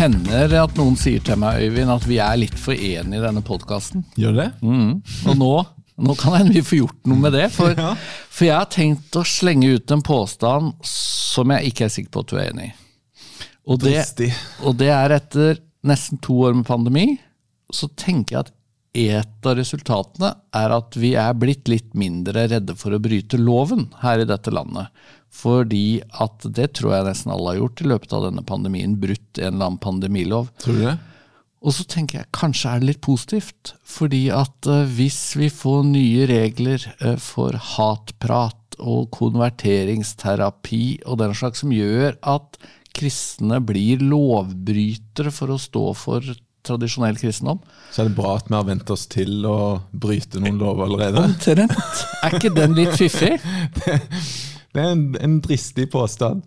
hender at noen sier til meg Øyvind, at vi er litt for enige i denne podkasten. Gjør det? Mm. Og nå, nå kan hende vi får gjort noe med det. For, Ja. for jeg har tenkt å slenge ut en påstand som jeg ikke er sikker på at du er enig i. Og det, og det er etter nesten to år med pandemi, så tenker jeg at et av resultatene er at vi er blitt litt mindre redde for å bryte loven her i dette landet. Fordi at det tror jeg nesten alle har gjort i løpet av denne pandemien, brutt en eller annen pandemilov. Tror du det? Og så tenker jeg kanskje er det litt positivt, fordi at eh, hvis vi får nye regler eh, for hatprat og konverteringsterapi og den slags som gjør at kristne blir lovbrytere for å stå for tradisjonell kristendom Så er det bra at vi har vent oss til å bryte noen lover allerede. Omtrent. Er ikke den litt fiffig? Det er en, en dristig påstand.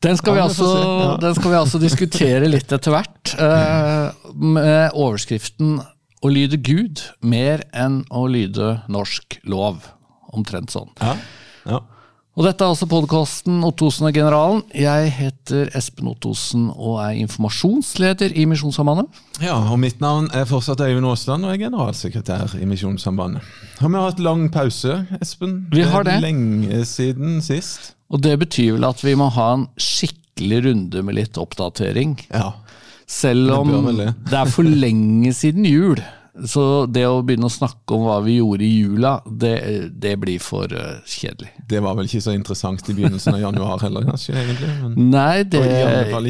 Den skal, vi Ja, vi altså, ja. den skal vi altså diskutere litt etter hvert. eh, med overskriften 'Å lyde Gud mer enn å lyde norsk lov'. Omtrent sånn. Ja. ja. Og dette er altså podkasten Ottosen og generalen. Jeg heter Espen Ottosen og er informasjonsleder i Misjonssambandet. Ja, og mitt navn er fortsatt Øyvind Aasland og jeg er generalsekretær i Misjonssambandet. Har vi hatt lang pause, Espen? Vi har det. Lenge siden sist. Og det betyr vel at vi må ha en skikkelig runde med litt oppdatering. Ja. Selv om det. det er for lenge siden jul. Så det å begynne å snakke om hva vi gjorde i jula, det, det blir for uh, kjedelig. Det var vel ikke så interessant i begynnelsen av januar heller, kanskje? egentlig. Men Nei, det,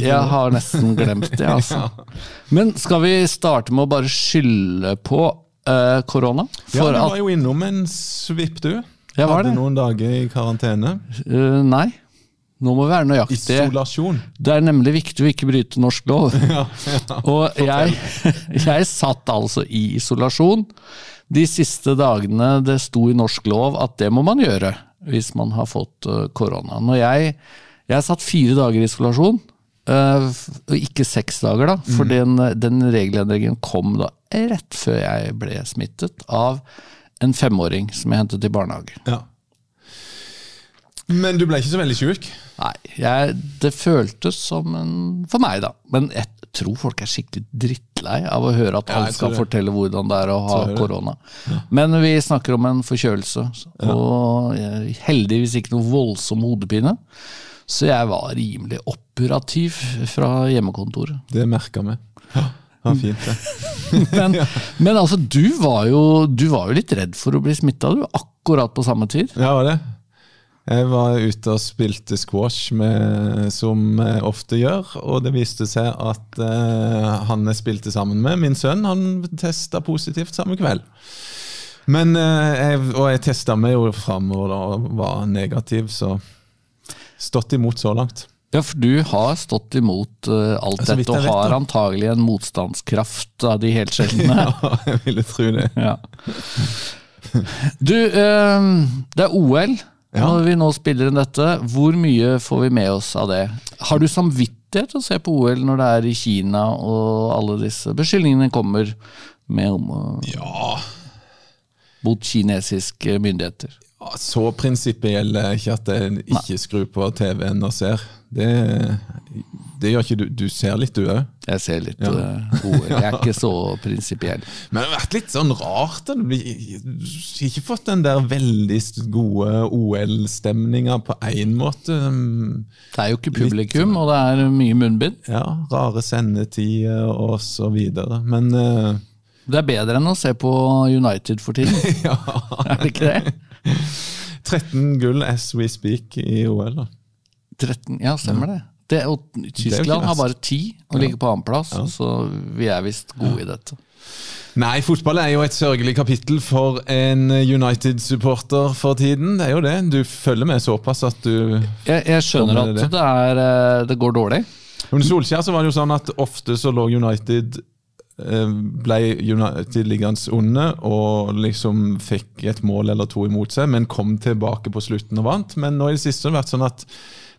jeg har nesten glemt det, altså. Men skal vi starte med å bare skylde på eh, korona? ja, du var jo innom en svipp, du. Jeg var Hadde noen dager i karantene. Uh, nei, nå må vi være nøyaktige. Isolasjon. Det er nemlig viktig å ikke bryte norsk lov. Ja, ja. Og jeg, jeg satt altså i isolasjon de siste dagene det sto i norsk lov at det må man gjøre hvis man har fått eh, korona. Når jeg, jeg satt fire dager i isolasjon, eh, og ikke seks dager, da. For den, den regelendringen kom da rett før jeg ble smittet av en femåring som jeg hentet i barnehage. Ja. Men du ble ikke så veldig sjuk? Nei, jeg, det føltes som en For meg, da. Men jeg tror folk er skikkelig drittlei av å høre at Ja, alle skal det. fortelle hvordan det er å ha korona. Ja. Men vi snakker om en forkjølelse, og heldigvis ikke noe voldsom hodepine. Så jeg var rimelig operativ fra hjemmekontoret. Det merka vi. Ja, fint, det. Men, men altså, du var, jo, du var jo litt redd for å bli smitta, du. Akkurat på samme tid. Ja, var det. Jeg var ute og spilte squash, med, som jeg ofte gjør. Og det viste seg at uh, han jeg spilte sammen med, min sønn, han testa positivt samme kveld. Men, uh, jeg, og jeg testa meg jo framover og var negativ, så stått imot så langt. Ja, for du har stått imot uh, alt altså, dette og har antagelig en motstandskraft av de helt sjeldne. Ja, jeg ville tro det. Ja. Du, det er OL Ja. når vi nå spiller inn dette. Hvor mye får vi med oss av det? Har du samvittighet til å se på OL når det er i Kina og alle disse beskyldningene kommer med om, Ja, mot kinesiske myndigheter? Ja, Så prinsipiell er jeg ikke at jeg ikke skrur på TV-en og ser. Det, det gjør ikke du. Du ser litt, du òg. Jeg ser litt Ja. Uh, Jeg er ikke så prinsipiell. Men det har vært litt sånn rart. Du har ikke fått den der veldig gode OL-stemninga på én måte. Det er jo ikke publikum, og det er mye munnbind. Ja, rare sendetider og så videre. Men uh, Det er bedre enn å se på United for tiden, ja er det ikke det? 13 gull as we speak i OL, da. 13, ja, stemmer det. Det og Tyskland har bare 10 og ligger på annenplass, så vi er visst gode i dette. Nei, fotball er jo et sørgelig kapittel for en United-supporter for tiden. Det er jo det. Du følger med såpass at du Jeg, jeg skjønner at det. det, er, eh, det går dårlig. Under Solskjær så var det jo sånn at ofte så lå United eh, ble United liggende onde og liksom fikk et mål eller to imot seg, men kom tilbake på slutten og vant. Men nå i det siste har det vært sånn at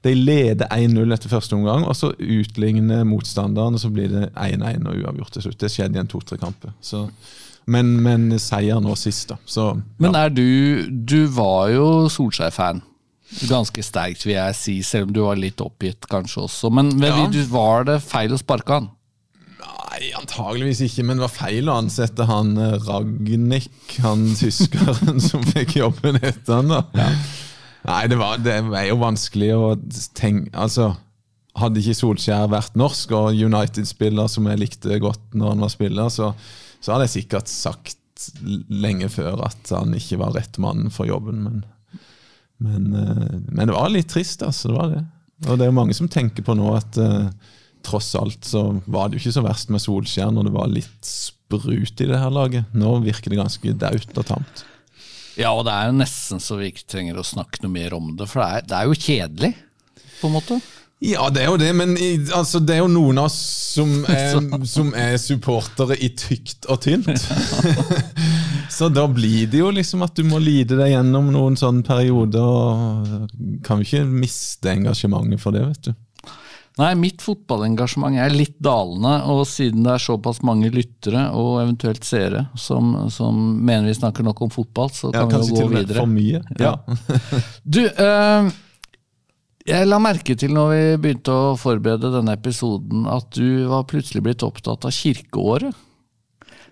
de leder 1-0 etter første omgang, og så utligner motstanderen, og så blir det 1-1 og uavgjort til slutt. Det skjedde i en to-tre-kamp. Så, men, men seier nå sist, da. Så Men er du Du var jo Solskjær-fan. Ganske sterkt, vil jeg si, selv om du var litt oppgitt kanskje også. Men, Ja. du, var det feil å sparke han? Nei, antageligvis ikke, men det var feil å ansette han eh, Ragnhild, han tyskeren som fikk jobben etter han da. Nei, det, var, det er jo vanskelig å tenke Altså, hadde ikke Solskjær vært norsk og United-spiller som jeg likte godt når han var spiller, så, så hadde jeg sikkert sagt lenge før at han ikke var rett mann for jobben, men, men, eh, men det var litt trist, altså. Det var det. Og det er jo mange som tenker på nå at uh, tross alt så var det jo ikke så verst med Solskjær når det var litt sprut i det her laget. Nå virker det ganske daut og tamt. Ja, og det er jo nesten så vi ikke trenger å snakke noe mer om det, for det er, det er jo kjedelig, på en måte. Ja, det er jo det, men i, altså, det er jo noen av oss som er, som er supportere i tykt og tynt. så da blir det jo liksom at du må lide deg gjennom noen sånne perioder. og Kan jo ikke miste engasjementet for det, vet du. Nei, mitt fotballengasjement er litt dalende, og siden det er såpass mange lyttere og eventuelt seere som, som mener vi snakker nok om fotball, så kan ja, vi jo gå videre. For mye. Ja. du, øh, jeg la merke til når vi begynte å forberede denne episoden, at du var plutselig blitt opptatt av kirkeåret.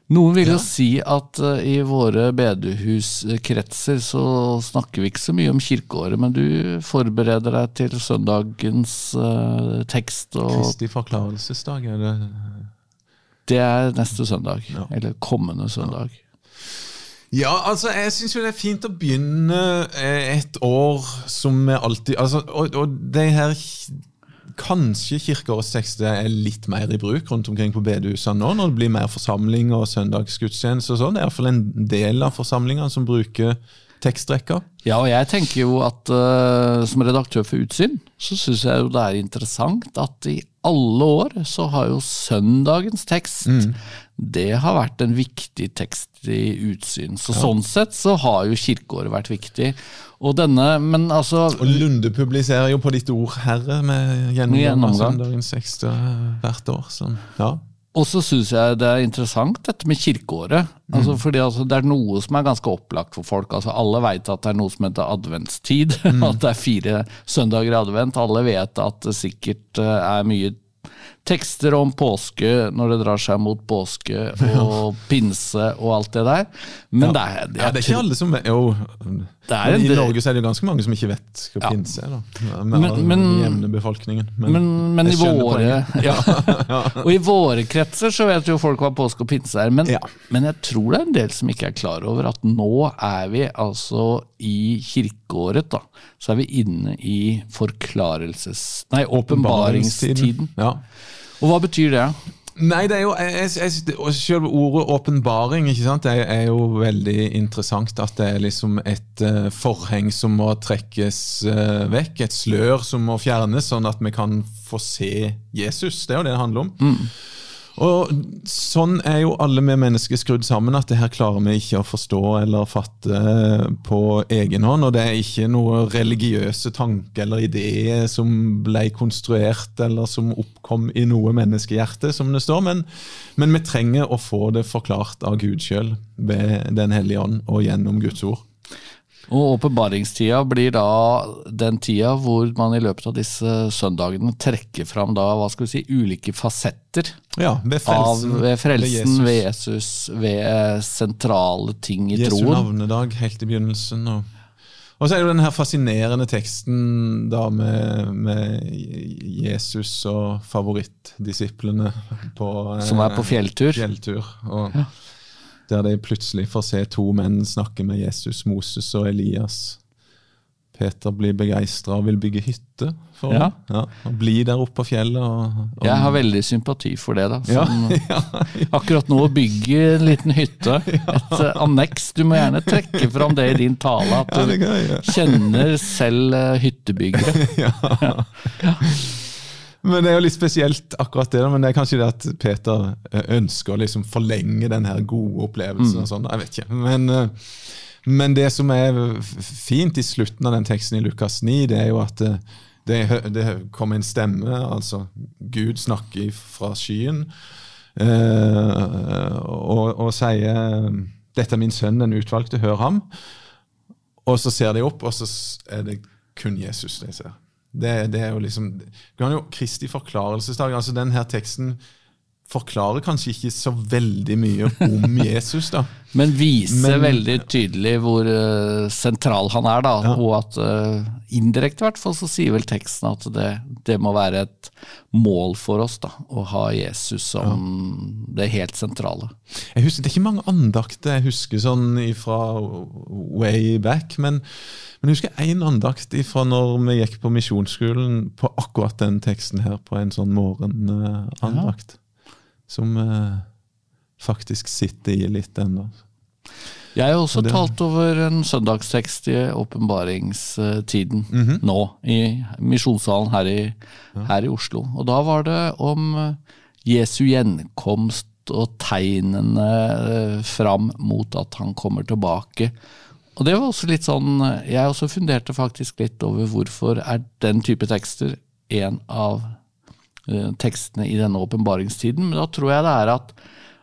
Noen vil jo ja. si at uh, i våre bedehuskretser så snakker vi ikke så mye om kirkeåret, men du forbereder deg til søndagens uh, tekst. Og Kristi forklarelsesdag, er det Det er neste søndag. Ja. Eller kommende søndag. Ja, altså, jeg syns jo det er fint å begynne et år som vi alltid altså, Og, og det her Kanskje kirkeårets tekster er litt mer i bruk rundt omkring på bedehusene nå, når det blir mer forsamling og søndagsgudstjeneste og sånn. Det er iallfall en del av forsamlingene som bruker tekstrekker. Ja, og jeg tenker jo at uh, som redaktør for Utsyn, så syns jeg jo det er interessant at i alle år så har jo søndagens tekst mm. Det har vært en viktig tekst i Utsyn. Så ja. Sånn sett så har jo kirkeåret vært viktig. Og denne, men altså Og Lunde publiserer jo på ditt ord, herre, med gjennomgang av søndagens tekst hvert år. Så, ja. Og så syns jeg det er interessant dette med kirkeåret. Altså, mm. fordi altså, Det er noe som er ganske opplagt for folk. Altså, alle vet at det er noe som heter adventstid. Mm. at det er fire søndager i advent. Alle vet at det sikkert uh, er mye tekster om påske når det drar seg mot påske og pinse og alt det der. Men ja. det, er, ja, det er ikke alle som vet Jo, i Norge så er det ganske mange som ikke vet hva ja. pinse er. da Med men, men, jevne befolkningen. Men, men, men i våre ja. Og i våre kretser så vet jo folk hva påske og pinse er. Men, men jeg tror det er en del som ikke er klar over at nå er vi altså i kirkeåret. da Så er vi inne i forklarelses... Nei, åpenbaringstiden. Ja. Og hva betyr det? Nei, det er jo, jeg, jeg, Selve ordet åpenbaring ikke sant? Det er jo veldig interessant. At det er liksom et uh, forheng som må trekkes uh, vekk. Et slør som må fjernes, sånn at vi kan få se Jesus. Det er jo det det handler om. Mm. Og Sånn er jo alle vi mennesker skrudd sammen, at det her klarer vi ikke å forstå eller fatte på egen hånd. Og det er ikke noe religiøse tanke eller ideer som ble konstruert eller som oppkom i noe menneskehjerte, som det står. Men, men vi trenger å få det forklart av Gud sjøl ved Den hellige ånd og gjennom Guds ord. Og Åpenbaringstida blir da den tida hvor man i løpet av disse søndagene trekker fram da, hva skal vi si, ulike fasetter ja, ved frelsen, av, ved, frelsen ved, Jesus. ved Jesus, sentrale ting i Jesu troen. Jesu navnedag helt i begynnelsen. og og så er det jo den her fascinerende teksten da med, med Jesus og favorittdisiplene på Som er på fjelltur. fjelltur. Og, ja der de plutselig får se to menn snakke med Jesus, Moses og Elias. Peter blir begeistra og vil bygge hytte for ja. ja. og bli der oppe på fjellet. Og, og... Jeg har veldig sympati for det. da. Som, ja, akkurat nå å bygge en liten hytte, et uh, anneks. Du må gjerne trekke fram det i din tale, at du kjenner selv uh, hyttebyggere. ja. Men det er jo litt spesielt, akkurat det. Men det er kanskje det at Peter eh, ønsker å liksom forlenge den her gode opplevelsen. Mm. og sånn, Jeg vet ikke. Men, eh, men, det som er fint i slutten av den teksten i Lukas 9, det er jo at det, det, det kommer en stemme. altså Gud snakker fra skyen eh, og, og sier 'Dette er min sønn, den utvalgte, hør ham'. Og så ser de opp, og så er det kun Jesus de ser. Det, det, er jo liksom du kan jo Kristi forklarelsesdag. altså den her teksten forklarer kanskje ikke så veldig mye om Jesus, da. Men viser Men- veldig tydelig hvor uh, sentral han er, da. Ja. Og at uh, indirekte, i hvert fall, så sier vel teksten at det, det må være et mål for oss, da. Å ha Jesus som det helt sentrale. Jeg husker, Det er ikke mange andakter jeg husker sånn fra way back, men, men jeg husker én andakt fra når vi gikk på misjonsskolen på akkurat den teksten her, på en sånn morgenandakt. Som eh, faktisk sitter i litt ennå. Jeg har også det- talt over en søndagstekst i åpenbaringstiden Mhm. nå, i misjonssalen her, i- her i Oslo. Og da var det om Jesu gjenkomst og tegnene eh, fram mot at han kommer tilbake. Og det var også litt sånn Jeg også funderte faktisk litt over hvorfor er den type tekster en av eh, tekstene i denne åpenbaringstiden. Men da tror jeg det er at,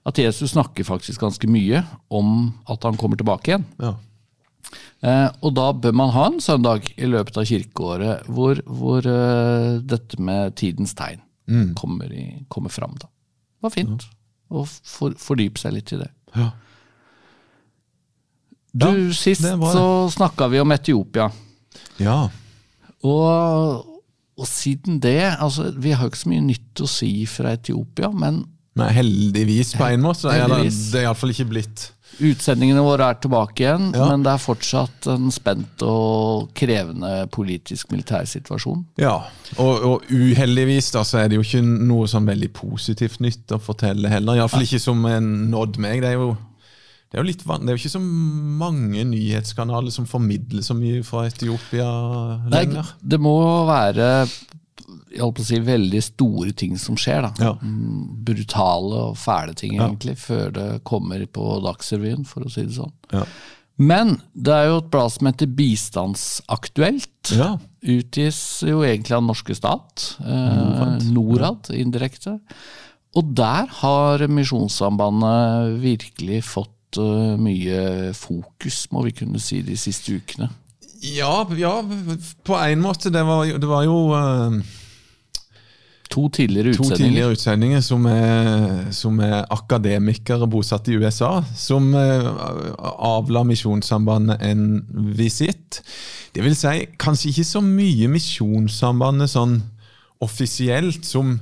at Jesus snakker faktisk ganske mye om at han kommer tilbake igjen. Ja. Eh, og da bør man ha en søndag i løpet av kirkeåret hvor, hvor uh, dette med tidens tegn kommer, i, kommer fram. Da. Det var fint å for, fordype seg litt i det. Ja. Du, Ja, Sist så snakka vi om Etiopia. ja. Og, og siden det altså Vi har ikke så mye nytt å si fra Etiopia, men Men heldigvis, på en måte. Heldigvis. det er iallfall ikke blitt utsendingene våre er tilbake igjen. Ja. Men det er fortsatt en spent og krevende politisk-militær situasjon. Ja, og, og uheldigvis da, så er det jo ikke noe sånn veldig positivt nytt å fortelle heller. Iallfall ikke som en nådd meg. Det er jo, det er jo litt det er jo ikke så mange nyhetskanaler som formidler så mye fra Etiopia Nei, lenger. det må være jeg holdt på å si, veldig store ting som skjer. da. Ja. Mm, Brutale og fæle ting, Ja. egentlig, før det kommer på Dagsrevyen, for å si det sånn. Ja. Men det er jo et blad som heter Bistandsaktuelt. Ja. Utgis jo egentlig av norske stat. Eh, Norad, indirekte. Og der har Misjonssambandet virkelig fått eh, mye fokus, må vi kunne si, de siste ukene. Ja, ja, på en måte. Det var, det var jo eh, To tidligere to utsendinger. tidligere utsendinger som er, som er akademikere bosatt i USA, som eh, avla Misjonssambandet en visitt. Det vil si, kanskje ikke så mye Misjonssambandet sånn offisielt som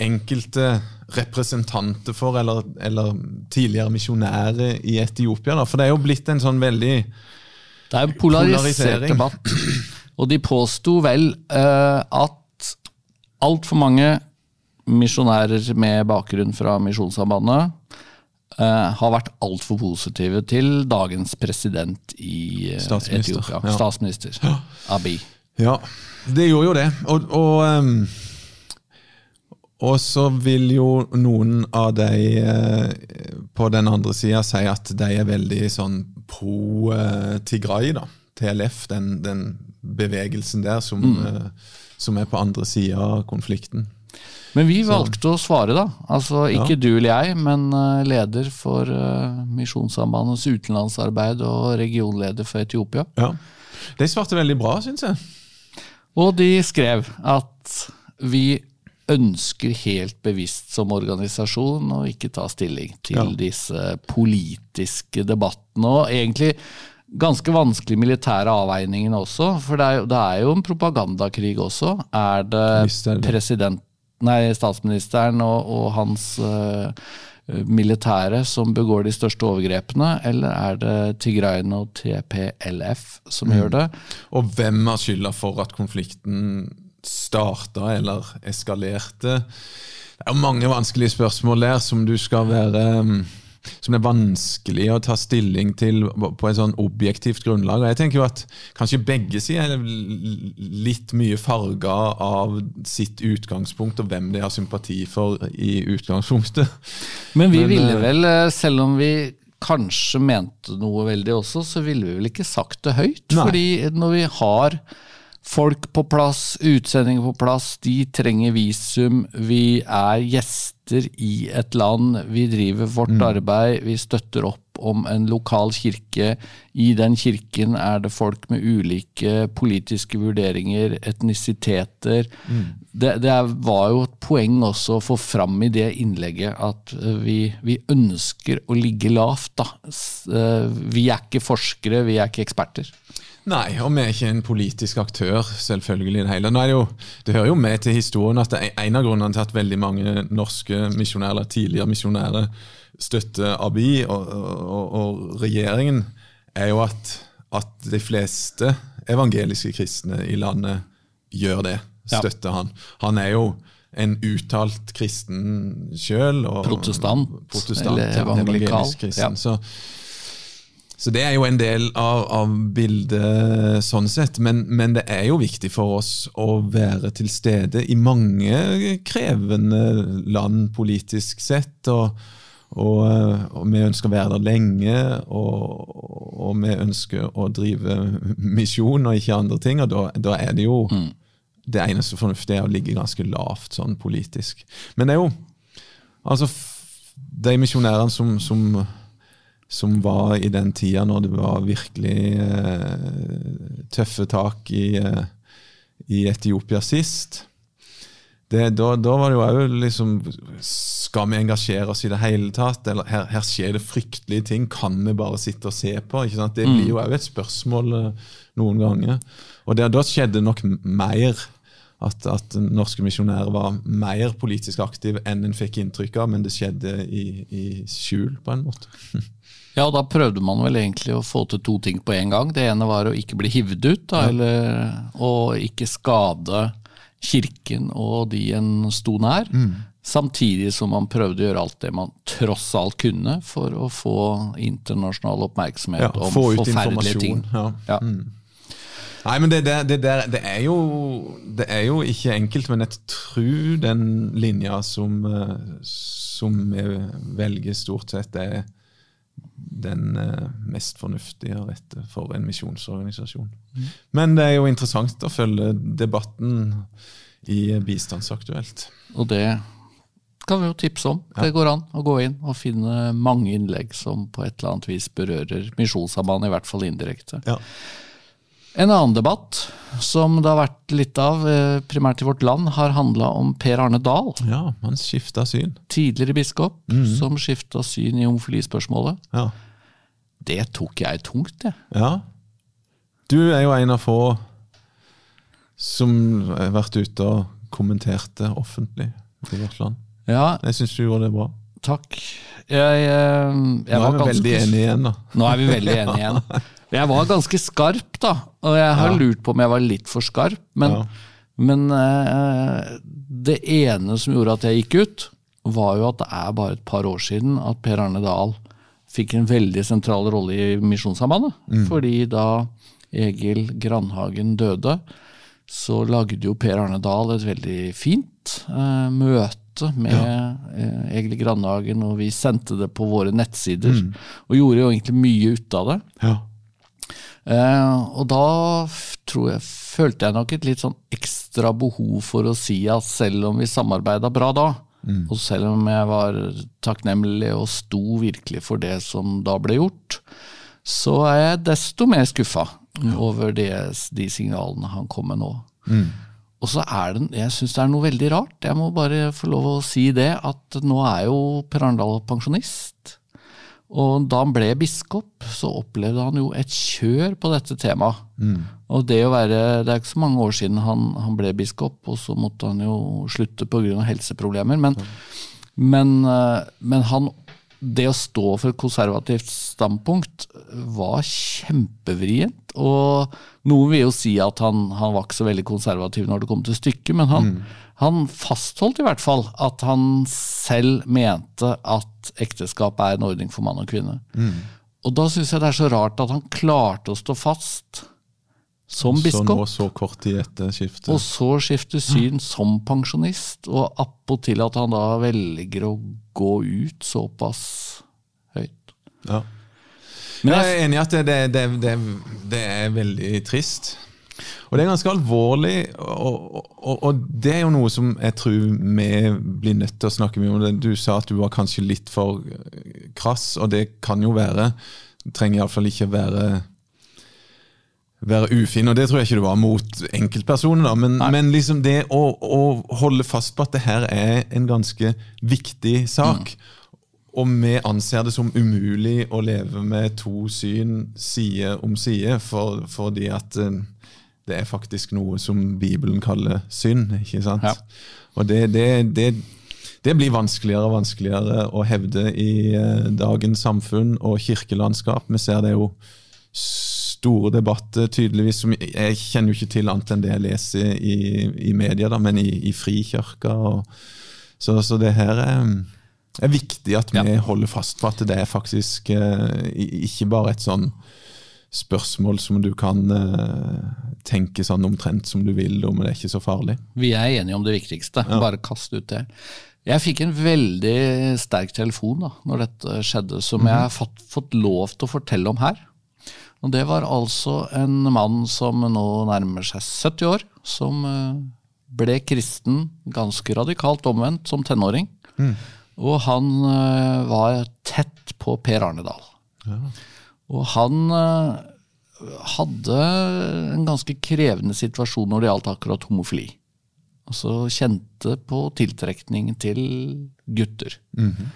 enkelte representanter for, eller, eller tidligere misjonærer i Etiopia. Da. For det er jo blitt en sånn veldig Det er en polarisert debatt. Og de påsto vel uh, at altfor mange misjonærer med bakgrunn fra Misjonssambandet uh, har vært altfor positive til dagens president i uh, Statsminister, Etiopia. ja. Statsminister Abiy. Ja, det gjorde jo det. Og, og, ehm, og så vil jo noen av de eh, på den andre sida si at de er veldig sånn pro eh, Tigray, da. TLF, den, den bevegelsen der som, eh, som er på andre sida av konflikten. Men vi valgte å svare, da. Altså ikke Ja. du eller jeg, men leder for Misjonssambandets utenlandsarbeid og regionleder for Etiopia. Ja. De svarte veldig bra, syns jeg. Og de skrev at vi ønsker helt bevisst som organisasjon å ikke ta stilling til Ja. disse politiske debattene, og egentlig ganske vanskelige militære avveiningene også. For det er, jo- det er jo en propagandakrig også. Er det, president, nei, statsministeren og, og hans uh, militære som begår de største overgrepene, eller er det Tigrayen og TPLF som Mm. gjør det? Og hvem har skylda for at konflikten starta eller eskalerte? Det er mange vanskelige spørsmål der som du skal være mm, som det er vanskelig å ta stilling til på et sånn objektivt grunnlag. Og jeg tenker jo at Kanskje begge sider er litt mye farga av sitt utgangspunkt og hvem de har sympati for i utgangspunktet. Men vi Men, ville eh, vel, eh, selv om vi kanskje mente noe veldig også, så ville vi vel ikke sagt det høyt. Nei. Fordi når vi har folk på plass, utsendinger på plass, de trenger visum, vi er gjester i et land, vi driver vårt Mm. arbeid, vi støtter opp om en lokal kirke. I den kirken er det folk med ulike politiske vurderinger, etnisiteter. Mm. Det, det var jo et poeng også å få fram i det innlegget at vi, vi ønsker å ligge lavt. Da. Vi er ikke forskere, vi er ikke eksperter. Nei, og vi er ikke en politisk aktør, selvfølgelig. Det hele. Nå er det, jo, det hører jo med til historien at det er en av grunnene til at veldig mange norske misjonærer, tidligere misjonærer støtter ABI og, og, og, regjeringen, er jo at, at, de fleste evangeliske kristne i landet gjør det. Støtter ja. han. Han er jo en uttalt kristen sjøl. Protestant, protestant, eller evangelikal. Kristen, ja. Så så det er jo en del av, av bildet sånn sett. Men, men, det er jo viktig for oss å være til stede i mange krevende land politisk sett. og, og, og vi ønsker å være der lenge, og, og, vi ønsker å drive misjon og ikke andre ting. Og da, da er det jo mm. det eneste fornuftige er å ligge ganske lavt sånn politisk. Men det er jo altså de misjonærene som, som som var i den tida når det var virkelig eh, tøffe tak i, eh, i Etiopia sist. Det, da, da, var det jo òg liksom Skal vi engasjere oss i det hele tatt? Eller her, her, skjer det fryktelige ting. Kan vi bare sitte og se på? Det blir jo òg et spørsmål eh, noen ganger. Og det, da skjedde nok mer. At, at, norske misjonærer var mer politisk aktive enn en fikk inntrykk av, men det skjedde i, i skjul, på en måte. Ja, da prøvde man vel egentlig å få til to ting på en gang. Det ene var å ikke bli hivd ut, da, eller å ikke skade kirken og de en sto nær. Mm. Samtidig som man prøvde å gjøre alt det man tross alt kunne for å få internasjonal oppmerksomhet ja, om forferdelige ting. Ja. ja. Mm. Nei, men det, det, det, det, er jo, det er jo ikke enkelt, men jeg tror den linja som, eh, som vi velger stort sett, er den eh, mest fornuftige rette for en misjonsorganisasjon. Mm. Men det er jo interessant å følge debatten i Bistandsaktuelt. Og det kan vi jo tipse om. Ja. Det går an å gå inn og finne mange innlegg som på et eller annet vis berører Misjonssambandet, i hvert fall indirekte. Ja. En annen debatt som det har vært litt av, eh, primært i vårt land, har handla om Per Arne Dahl. Ja, han skifta syn. Tidligere biskop mm -hmm. som skifta syn i homofilispørsmålet. Ja. Det tok jeg tungt, jeg. Ja. Du er jo en av få som har vært ute og kommentert det offentlig i vårt land. Ja. Jeg syns du gjorde det bra. Takk. Jeg, jeg, jeg Nå er vi veldig enige igjen, da. Nå er vi veldig enige igjen. Jeg var ganske skarp, da. Og jeg har ja. lurt på om jeg var litt for skarp. Men, ja. men uh, det ene som gjorde at jeg gikk ut, var jo at det er bare et par år siden at Per Arne Dahl fikk en veldig sentral rolle i Misjonssambandet. Mm. Fordi da Egil Grandhagen døde, så lagde jo Per Arne Dahl et veldig fint uh, møte med ja. uh, Egil Grandhagen, og vi sendte det på våre nettsider. Mm. Og gjorde jo egentlig mye ut av det. Ja. Eh, og da tror jeg, følte jeg nok et litt sånn ekstra behov for å si at selv om vi samarbeida bra da, mm. og selv om jeg var takknemlig og sto virkelig for det som da ble gjort, så er jeg desto mer skuffa ja. over det, de signalene han kom med nå. Mm. Og så er det, jeg syns det er noe veldig rart, jeg må bare få lov å si det, at nå er jo Per Arendal pensjonist. Og da han ble biskop, så opplevde han jo et kjør på dette temaet. Mm. Og det å være Det er ikke så mange år siden han, han ble biskop, og så måtte han jo slutte pga. helseproblemer. Men, mm. men, eh, men han, det å stå for et konservativt standpunkt var kjempevrient. Og noen vil jo si at han, han var ikke så veldig konservativ når det kom til stykket, men han, mm. Han fastholdt i hvert fall at han selv mente at ekteskap er en ordning for mann og kvinne. Mm. Og da syns jeg det er så rart at han klarte å stå fast som biskop. Så nå så kort tid etter skiftet. Og så skifte syn som pensjonist, og appåtil at han da velger å gå ut såpass høyt. Ja. Men jeg, jeg er enig i at det, det, det, det er veldig trist. Og det er ganske alvorlig, og, og, og, det er jo noe som jeg tror vi blir nødt til å snakke mye om. Du sa at du var kanskje litt for krass, og det kan jo være. Det trenger iallfall ikke være være ufin, og det tror jeg ikke du var mot enkeltpersoner, da, men, men liksom det å, å, holde fast på at det her er en ganske viktig sak, mm. og vi anser det som umulig å leve med to syn side om side, for, fordi at uh, det er faktisk noe som Bibelen kaller synd. ikke sant? Ja. Og det, det, det, det, blir vanskeligere og vanskeligere å hevde i uh, dagens samfunn og kirkelandskap. Vi ser det jo store debatter, tydeligvis. som Jeg kjenner jo ikke til annet enn det jeg leser i, i media, da, men i, i Frikirka. Så, så, det her er, er viktig at vi ja. holder fast på at det er faktisk eh, ikke bare et sånn spørsmål som du kan eh, tenke sånn omtrent som du vil om, det er ikke så farlig. Vi er enige om det viktigste. Ja. Bare kast ut det. Jeg fikk en veldig sterk telefon da når dette skjedde, som mm -hmm. jeg har fått, fått lov til å fortelle om her. Og Det var altså en mann som nå nærmer seg 70 år, som eh, ble kristen ganske radikalt omvendt som tenåring. Mm. Og han eh, var tett på Per Arnedal. Ja. Og han eh, hadde en ganske krevende situasjon når det gjaldt akkurat homofili. Altså kjente på tiltrekning til gutter. Mm -hmm.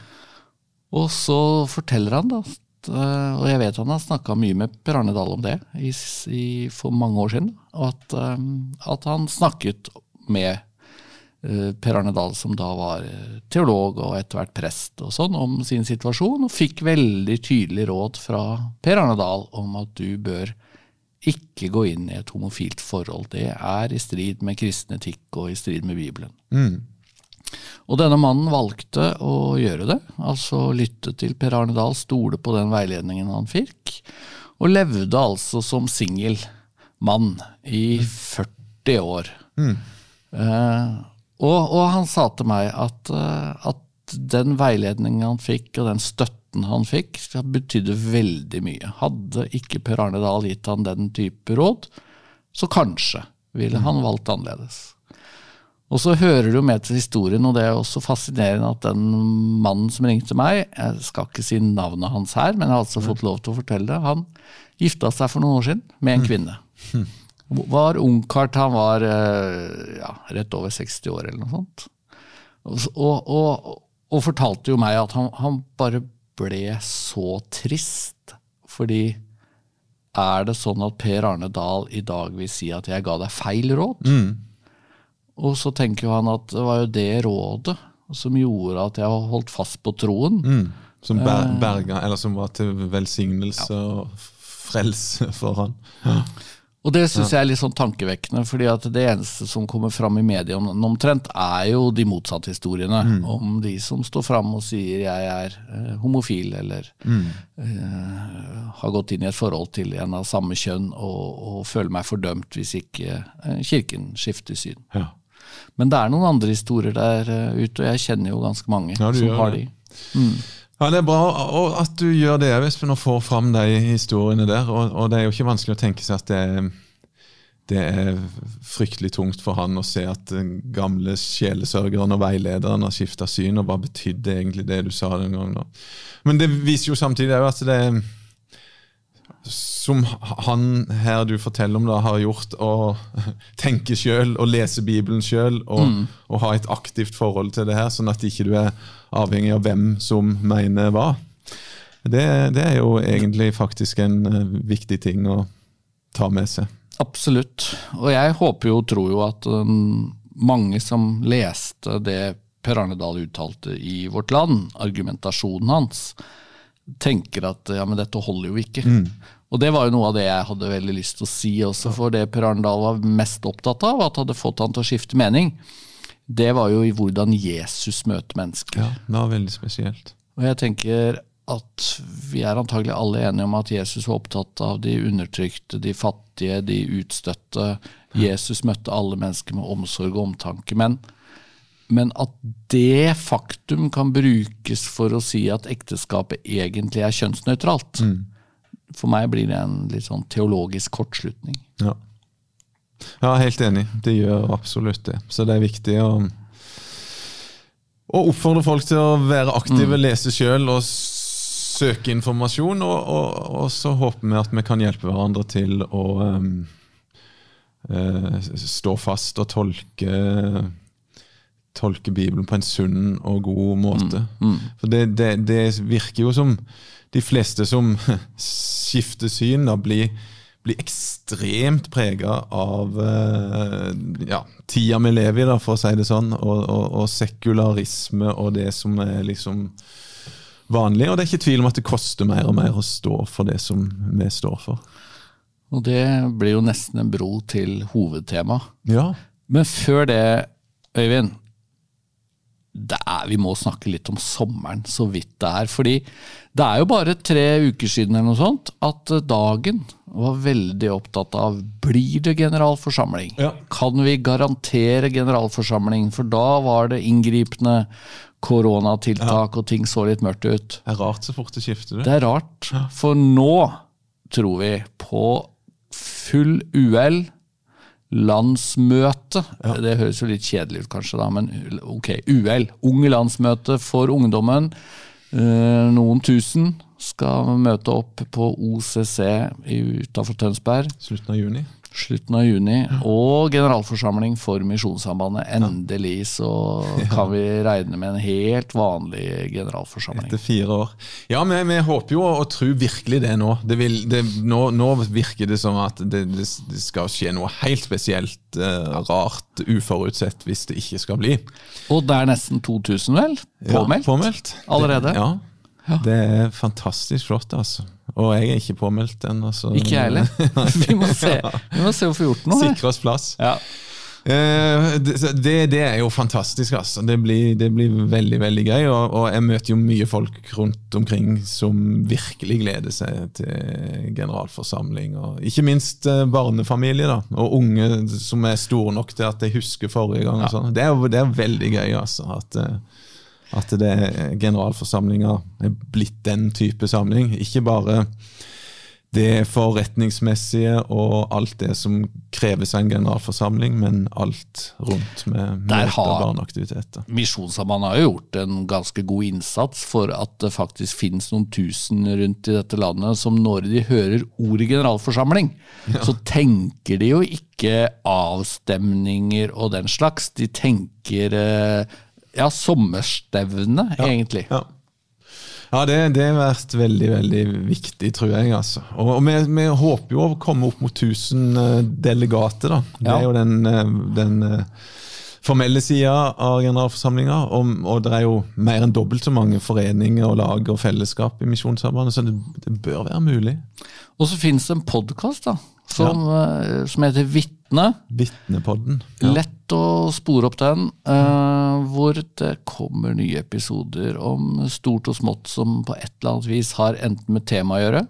Og så forteller han da og jeg vet han har snakka mye med Per Arne Dahl om det i, i, for mange år siden. At, eh, at han snakket med eh, Per Arne Dahl, som da var teolog og etter hvert prest, og sånn, om sin situasjon, og fikk veldig tydelig råd fra Per Arne Dahl om at du bør ikke gå inn i et homofilt forhold. Det er i strid med kristen etikk og i strid med Bibelen. Mm. Og denne mannen valgte å gjøre det, altså lytte til Per Arne Dahl, stole på den veiledningen han fikk, og levde altså som singel mann i 40 år. Mm. Uh, og, og, han sa til meg at, uh, at, den veiledningen han fikk, og den støtten han fikk, betydde veldig mye. Hadde ikke Per Arne Dahl gitt han den type råd, så kanskje ville han valgt annerledes. Og så hører du med til historien, og det er også fascinerende at den mannen som ringte meg, jeg skal ikke si navnet hans her, men jeg har altså fått lov til å fortelle det, han gifta seg for noen år siden med en mm. kvinne. Var ungkart, han var eh, ja, rett over 60 år eller noe sånt. Og, og, og fortalte jo meg at han, han bare ble så trist, fordi er det sånn at Per Arne Dahl i dag vil si at jeg ga deg feil råd? Mm. Og så tenker han at det var jo det rådet som gjorde at jeg holdt fast på troen. Mm. Som, ber eh. berga, eller som var til velsignelse ja. og frelse for han. Ja. Og det syns jeg er litt sånn tankevekkende, fordi at det eneste som kommer fram i media omtrent, er jo de motsatte historiene. Mm. Om de som står fram og sier 'jeg er eh, homofil', eller mm. eh, har gått inn i et forhold til en av samme kjønn og, og føler meg fordømt hvis ikke eh, kirken skifter syn. Ja. Men det er noen andre historier der uh, ute, og jeg kjenner jo ganske mange ja, som har de. Mm. Ja, Det er bra at du gjør det, Espen, og får fram de historiene der. Og, og, det er jo ikke vanskelig å tenke seg at det, det er fryktelig tungt for han å se at den gamle sjelesørgeren og veilederen har skifta syn, og hva betydde egentlig det du sa den gangen? Men det viser jo samtidig at det er som han her du forteller om, da, har gjort å tenke sjøl og lese Bibelen sjøl og, mm. og, ha et aktivt forhold til det her, sånn at ikke du er avhengig av hvem som mener hva. Det, det er jo egentlig faktisk en uh, viktig ting å ta med seg. Absolutt. Og jeg håper jo og tror jo at um, mange som leste det Per Arne Dahl uttalte i Vårt Land, argumentasjonen hans, tenker at ja, men dette holder jo ikke. Mm. Og det var jo noe av det jeg hadde veldig lyst til å si også, for det Per Arendal var mest opptatt av, at hadde fått han til å skifte mening, det var jo i hvordan Jesus møter mennesker. Ja, det var veldig spesielt. Og jeg tenker at vi er antagelig alle enige om at Jesus var opptatt av de undertrykte, de fattige, de utstøtte. Jesus møtte alle mennesker med omsorg og omtanke. Men men at det faktum kan brukes for å si at ekteskapet egentlig er kjønnsnøytralt, mm. For meg blir det en litt sånn teologisk kortslutning. Ja. ja, helt enig. Det gjør absolutt det. Så det er viktig å, og oppfordre folk til å være aktive, mm. lese sjøl og søke informasjon, og, og, og, så håper vi at vi kan hjelpe hverandre til å um, uh, stå fast og tolke tolke Bibelen på en sunn og god måte. Mm, mm. For det, det, det, virker jo som de fleste som skifter syn, da blir blir ekstremt prega av uh, ja, tida vi lever i, da, for å si det sånn, og, og, og, sekularisme og det som er liksom vanlig. Og det er ikke tvil om at det koster mer og mer å stå for det som vi står for. Og det blir jo nesten en bro til hovedtema. Ja. Men før det, Øyvind, er, vi må snakke litt om sommeren, så vidt det er. Fordi det er jo bare tre uker siden eller noe sånt at Dagen var veldig opptatt av blir det generalforsamling. Ja. Kan vi garantere generalforsamling? For da var det inngripende koronatiltak, ja. og ting så litt mørkt ut. Det er rart så fort det skifter. Det Det er rart. For nå tror vi på full UL landsmøte. Ja. Det høres jo litt kjedelig ut, kanskje, da, men ok. UL. Unge landsmøte for ungdommen. Eh, noen tusen skal møte opp på OCC utafor Tønsberg. Slutten av juni. Slutten av juni, Og generalforsamling for Misjonssambandet. Endelig så kan vi regne med en helt vanlig generalforsamling. Etter fire år. Ja, vi, vi håper jo og tror virkelig det nå. Det vil, det, nå, nå, virker det som at det, det, skal skje noe helt spesielt uh, rart, uforutsett, hvis det ikke skal bli. Og det er nesten 2000, vel? Påmeldt? Ja, påmeldt. Allerede? ja. Ja. Det er fantastisk flott, altså. Og jeg er ikke påmeldt ennå. Ikke jeg heller. vi, må se. vi må se å få gjort noe. Sikre oss plass. Ja. Eh, det, det, er jo fantastisk. altså. Det blir, det blir veldig veldig gøy. Og, og, jeg møter jo mye folk rundt omkring som virkelig gleder seg til generalforsamling. Og ikke minst barnefamilie, da, og unge som er store nok til at de husker forrige gang. Ja. Det, er, det er veldig gøy. altså, at eh, at det generalforsamlinga er blitt den type samling. Ikke bare det forretningsmessige og alt det som kreves av en generalforsamling, men alt rundt med møter og barneaktiviteter. Misjonssambandet har jo gjort en ganske god innsats for at det faktisk finnes noen tusen rundt i dette landet som når de hører ordet generalforsamling, ja. så tenker de jo ikke avstemninger og den slags. De tenker eh, ja, sommerstevne, ja, egentlig. Ja. Ja, det, det, har vært veldig veldig viktig, tror jeg. altså. Og, og vi, vi, håper jo å komme opp mot 1000 uh, eh, delegater. da. Det ja. er jo den, uh, den uh, formelle sida av generalforsamlinga. Og, og, det er jo mer enn dobbelt så mange foreninger og lag og fellesskap i Misjonssambandet, så det, det, bør være mulig. Og så finnes det en podkast som, som heter Vitt Vitne. Vitnepodden. Ja. Lett å spore opp den, eh, hvor det kommer nye episoder om stort og smått som på et eller annet vis har enten med tema å gjøre,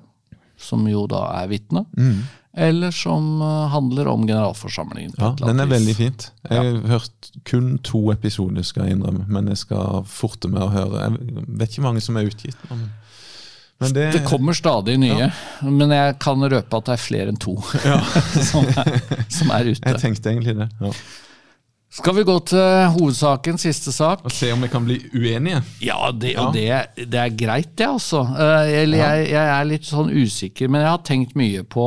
som jo da er vitne, mm. eller som uh, handler om generalforsamlingen. Ja, den er vis. veldig fint. Jeg har ja. hørt kun to episoder, skal jeg innrømme, men jeg skal forte meg å høre. Jeg vet ikke mange som er utgitt. Men det, det, kommer stadig nye, ja. men jeg kan røpe at det er flere enn to ja. som, er, som, er, ute. Jeg tenkte egentlig det. Ja. Skal vi gå til hovedsaken, siste sak? Og se om vi kan bli uenige? Ja, det, og det, det er greit, det, altså. Eh, eller jeg, jeg, er litt sånn usikker, men jeg har tenkt mye på,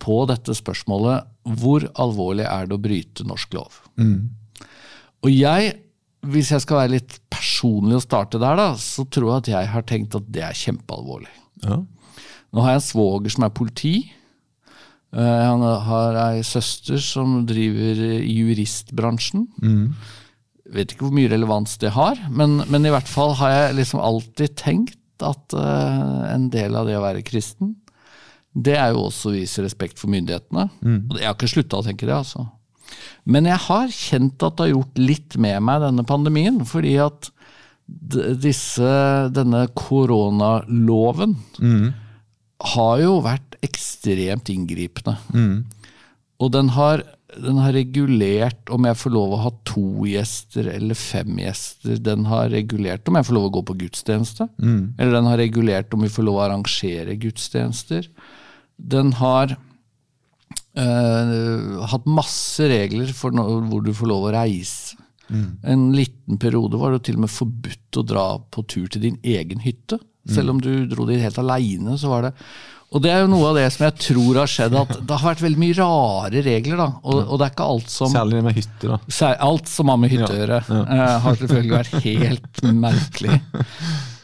på dette spørsmålet. Hvor alvorlig er det å bryte norsk lov? Mm. Og jeg hvis jeg skal være litt personlig å starte der, da, så tror jeg at jeg har tenkt at det er kjempealvorlig. Ja. Nå har jeg en svoger som er politi. Eh, han har ei søster som driver i juristbransjen. Mm. Vet ikke hvor mye relevans det har, men, men, i hvert fall har jeg liksom alltid tenkt at uh, en del av det å være kristen, det er jo også å vise respekt for myndighetene. Mm. Og jeg har ikke slutta å tenke det, altså. Men jeg har kjent at det har gjort litt med meg, denne pandemien. Fordi at disse, denne koronaloven mm. har jo vært ekstremt inngripende. Mm. Og den har, den har, regulert om jeg får lov å ha to gjester eller fem gjester. Den har regulert om jeg får lov å gå på gudstjeneste. Mm. Eller den har regulert om vi får lov å arrangere gudstjenester. Den har øh, hatt masse regler for no hvor du får lov å reise. Mm. En liten periode var det til og med forbudt å dra på tur til din egen hytte. Selv om du dro dit helt aleine, så var det Og det er jo noe av det som jeg tror har skjedd, at det har vært veldig mye rare regler. da, Og, og det er ikke alt som Særlig det med hytter, da. Sær- Alt som har med hytte å Ja, gjøre, eh, har selvfølgelig vært helt merkelig.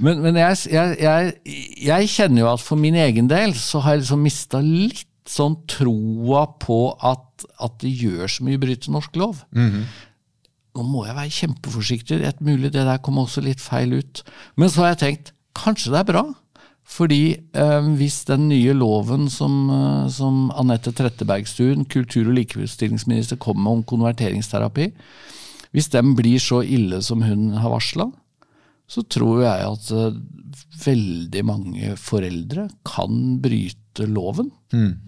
Men, men jeg, jeg, jeg, jeg kjenner jo at for min egen del så har jeg liksom mista litt sånn troa på at, at det gjør så mye å bryte norsk lov. Nå må jeg være kjempeforsiktig, et mulig det der kom også litt feil ut. Men så har jeg tenkt, kanskje det er bra? Fordi eh, hvis den nye loven som, eh, som Anette Trettebergstuen, kultur- og likestillingsminister, kom med om konverteringsterapi, hvis den blir så ille som hun har varsla, så tror jeg at eh, veldig mange foreldre kan bryte loven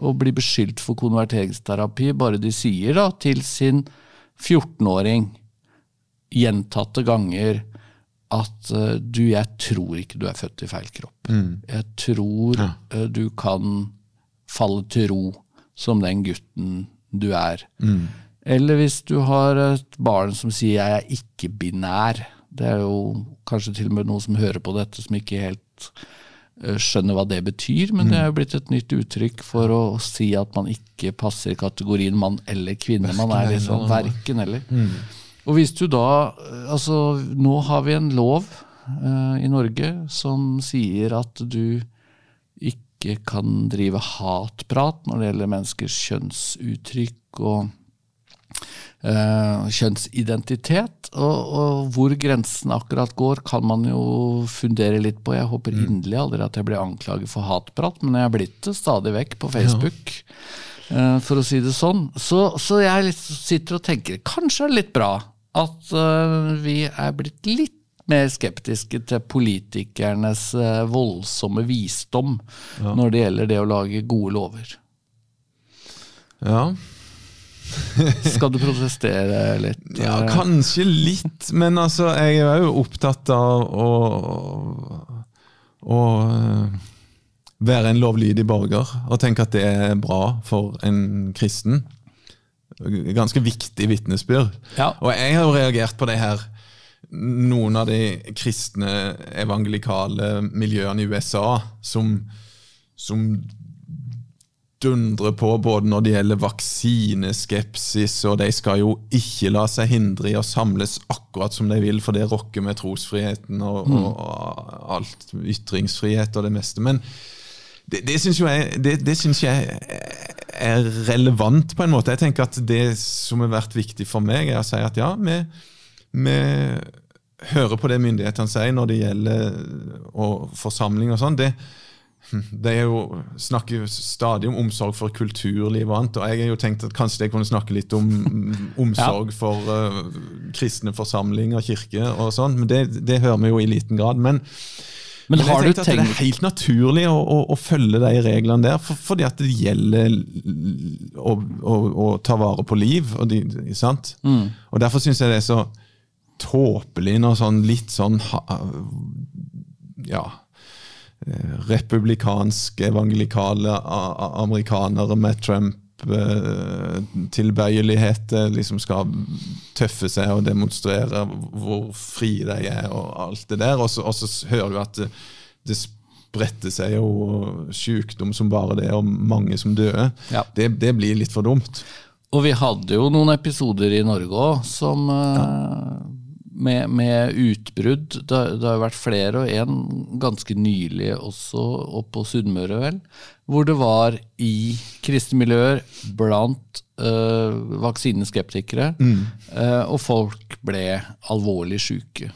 og bli beskyldt for konverteringsterapi, bare de sier da til sin 14-åring gjentatte ganger at eh, du, jeg tror ikke du er født i feil kropp. Jeg tror eh, du kan falle til ro som den gutten du er. Eller hvis du har et barn som sier 'jeg er ikke binær'. Det er jo kanskje til og med noen som hører på dette som ikke helt eh, skjønner hva det betyr, men det er jo blitt et nytt uttrykk for å si at man ikke passer i kategorien mann eller kvinne. Man er liksom verken eller. Og hvis du da eh, Altså, nå har vi en lov uh, i Norge som sier at du ikke kan drive hatprat når det gjelder menneskers kjønnsuttrykk og uh, kjønnsidentitet. Og, og hvor grensen akkurat går, kan man jo fundere litt på. Jeg håper inderlig aldri at jeg blir anklaget for hatprat, men jeg er blitt det stadig vekk på Facebook. Ja For å si det sånn. Så, så jeg litt, sitter og tenker kanskje er det litt bra at eh, vi er blitt litt mer skeptiske til politikernes eh, voldsomme visdom når det gjelder det å lage gode lover. Ja. Skal du protestere litt? Ja, kanskje litt, men altså, jeg er jo opptatt av å, å eh, være en lovlydig borger, og tenke at det er bra for en kristen. Ganske viktig vitnesbyrd. Ja. Og jeg har jo reagert på det her noen av de kristne evangelikale miljøene i USA som, som dundrer på både når det gjelder vaksineskepsis, og de skal jo ikke la seg hindre i å samles akkurat som de vil, for det rokker med trosfriheten og, og alt, ytringsfrihet og det meste. Men det, det syns jo jeg, det, det synes jeg er relevant, på en måte. Jeg tenker at det som har vært viktig for meg, er å si at ja, vi, vi hører på det myndighetene sier når det gjelder og forsamling og sånn. det de er jo, snakker jo stadig om omsorg for kulturliv og annet, og jeg har jo tenkt at kanskje jeg kunne snakke litt om omsorg for uh, kristne forsamlinger, kirke og sånn, men det, det hører vi jo i liten grad. Men, Men men har du tenkte at det er helt naturlig å, å, å følge de reglene der, for, fordi at det gjelder å, å, ta vare på liv. Og, de, sant? Mm. og derfor syns jeg det er så tåpelig når sånn litt sånn Ja eh, Republikanske, evangelikale amerikanere med Trump-tilbøyeligheter liksom skal tøffe seg og demonstrere hvor frie de er og alt det der. Og så, hører du at det, det spredte seg jo sykdom som bare det, og mange som døde. Ja. Det, det blir litt for dumt. Og vi hadde jo noen episoder i Norge òg som eh, med, med utbrudd. Det, det har jo vært flere, og en ganske nylig også oppe på Sunnmøre, vel. Hvor det var i kristne miljøer blant øh, vaksineskeptikere, eh, og folk ble alvorlig syke.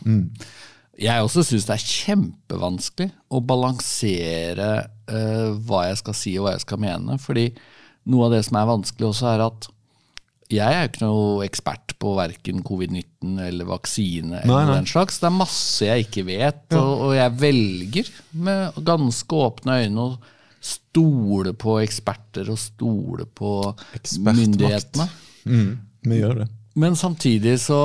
Jeg også syns det er kjempevanskelig å balansere øh, hva jeg skal si og hva jeg skal mene. fordi noe av det som er vanskelig også, er at jeg er jo ikke noe ekspert på verken covid-19 eller vaksine. eller Nei, nei. den slags. Det er masse jeg ikke vet, og, og jeg velger med ganske åpne øyne å stole på eksperter og stole på myndighetene. Mm, vi gjør det. Men samtidig så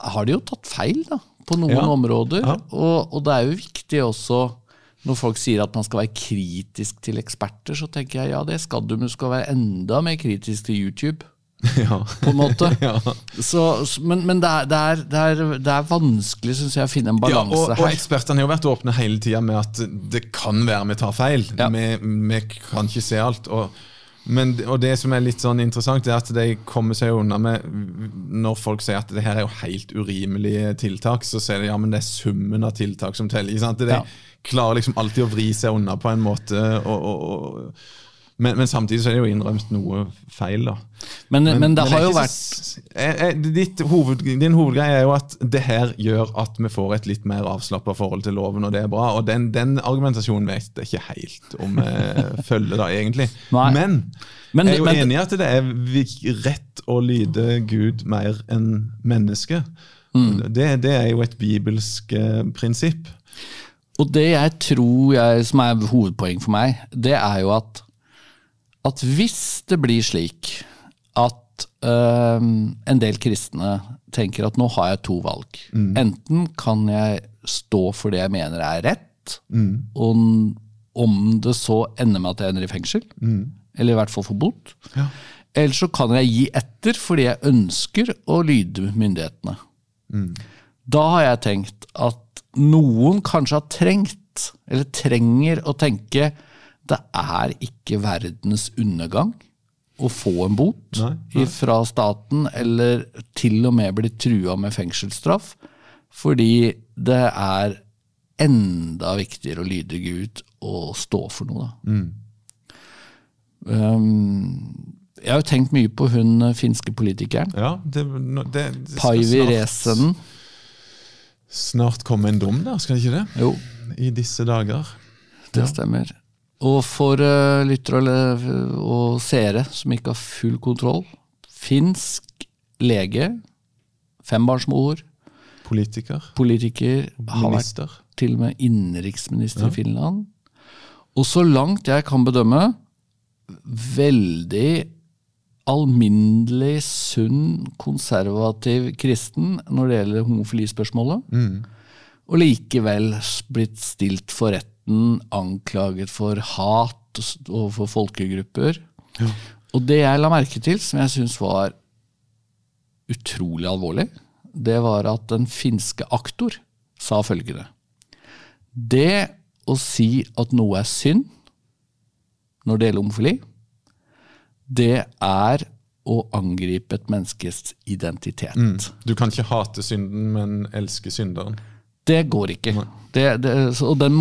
har de jo tatt feil da, på noen Ja. områder. Ja. Og, og det er jo viktig også når folk sier at man skal være kritisk til eksperter, så tenker jeg ja, det skal du, men du skal være enda mer kritisk til YouTube. Ja. på en måte. ja. Så, men men det, er, det, er, det, er, det er vanskelig, syns jeg, å finne en balanse ja, og her. ekspertene har jo vært åpne hele tida med at det kan være vi tar feil. Vi, vi kan ikke se alt. Og, men, og det som er litt sånn interessant, er at de kommer seg unna med Når folk sier at det her er jo helt urimelige tiltak, så sier de ja, men det er summen av tiltak som teller. De klarer liksom alltid å vri seg unna på en måte. Og, og, og, men, men samtidig så er det jo innrømt noe feil, da. Men, men, det er har jo vært så- er, er, ditt hoved, Din hovedgreie er jo at det her gjør at vi får et litt mer avslappa forhold til loven, og det er bra. Og den, den argumentasjonen vet jeg ikke helt om jeg følger, da, egentlig. Nei. Men, Men- jeg er jo men- enig i at det er rett å lyde Gud mer enn menneske. Mm. Det, det er jo et bibelsk eh, prinsipp. Og det jeg tror jeg, som er hovedpoeng for meg, det er jo at, at hvis det blir slik at øhm, en del kristne tenker at nå har jeg to valg. Enten kan jeg stå for det jeg mener er rett, og om det så ender med at jeg ender i fengsel, eller i hvert fall får bot. Ja. Eller så kan jeg gi etter fordi jeg ønsker å lyde myndighetene. Da har jeg tenkt at noen kanskje har trengt, eller trenger å tenke det er ikke verdens undergang å få en bot Nei, fra staten, eller til og med bli trua med fengselsstraff, fordi det er enda viktigere å lyde Gud og stå for noe. Da. Um, jeg har jo tenkt mye på hun finske politikeren. Ja, det, det, det Paivi Resen Resenen. Snart komme en dom der, skal det ikke det? Jo, I disse dager. det stemmer. Og for uh, lyttere og, og seere som ikke har full kontroll Finsk lege, fembarnsmor, Politiker. politiker, har vært Minister. til og med innenriksminister i Finland. Og så langt jeg kan bedømme, veldig alminnelig, sunn, konservativ kristen når det gjelder homofilispørsmålet. Og likevel blitt stilt for retten, anklaget for hat overfor folkegrupper. Og det jeg la merke til, som jeg syns var utrolig alvorlig, det var at en finske aktor sa følgende. Det å si at noe er synd når det gjelder homofili, det er å angripe et menneskes identitet. Du kan ikke hate synden, men elske synderen. Det går ikke. Det, det, og den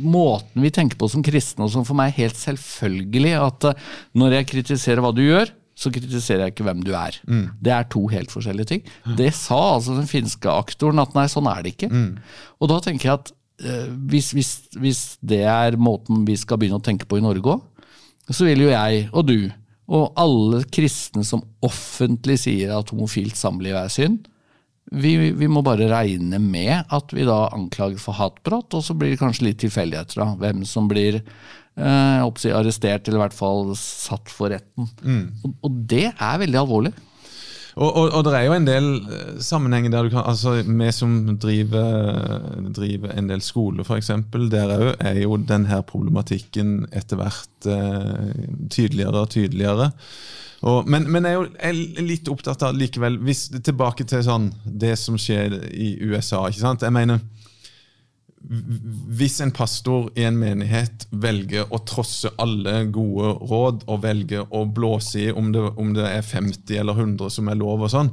måten vi tenker på som kristne, og som for meg er helt selvfølgelig, at eh, når jeg kritiserer hva du gjør, så kritiserer jeg ikke hvem du er. Det er to helt forskjellige ting. Det sa altså den finske aktoren at nei, sånn er det ikke. Og da tenker jeg at eh, hvis, hvis, hvis det er måten vi skal begynne å tenke på i Norge òg, så vil jo jeg og du og alle kristne som offentlig sier at homofilt samliv er synd, vi, vi må bare regne med at vi da anklager for hatbrott, og så blir det kanskje litt tilfeldigheter. av Hvem som blir eh, arrestert, eller i hvert fall satt for retten. Og, og det er veldig alvorlig. Og, og, og det er jo en del eh, sammenhenger der du kan altså Vi som driver, driver en del skoler, f.eks., der òg er jo denne problematikken etter hvert eh, tydeligere og tydeligere. Og, men, men jeg er jo jeg er litt opptatt av likevel hvis, Tilbake til sånn, det som skjer i USA. ikke sant? Jeg mener hvis en pastor i en menighet velger å trosse alle gode råd og velger å blåse i om det, om det er 50 eller 100 som er lov, og sånn,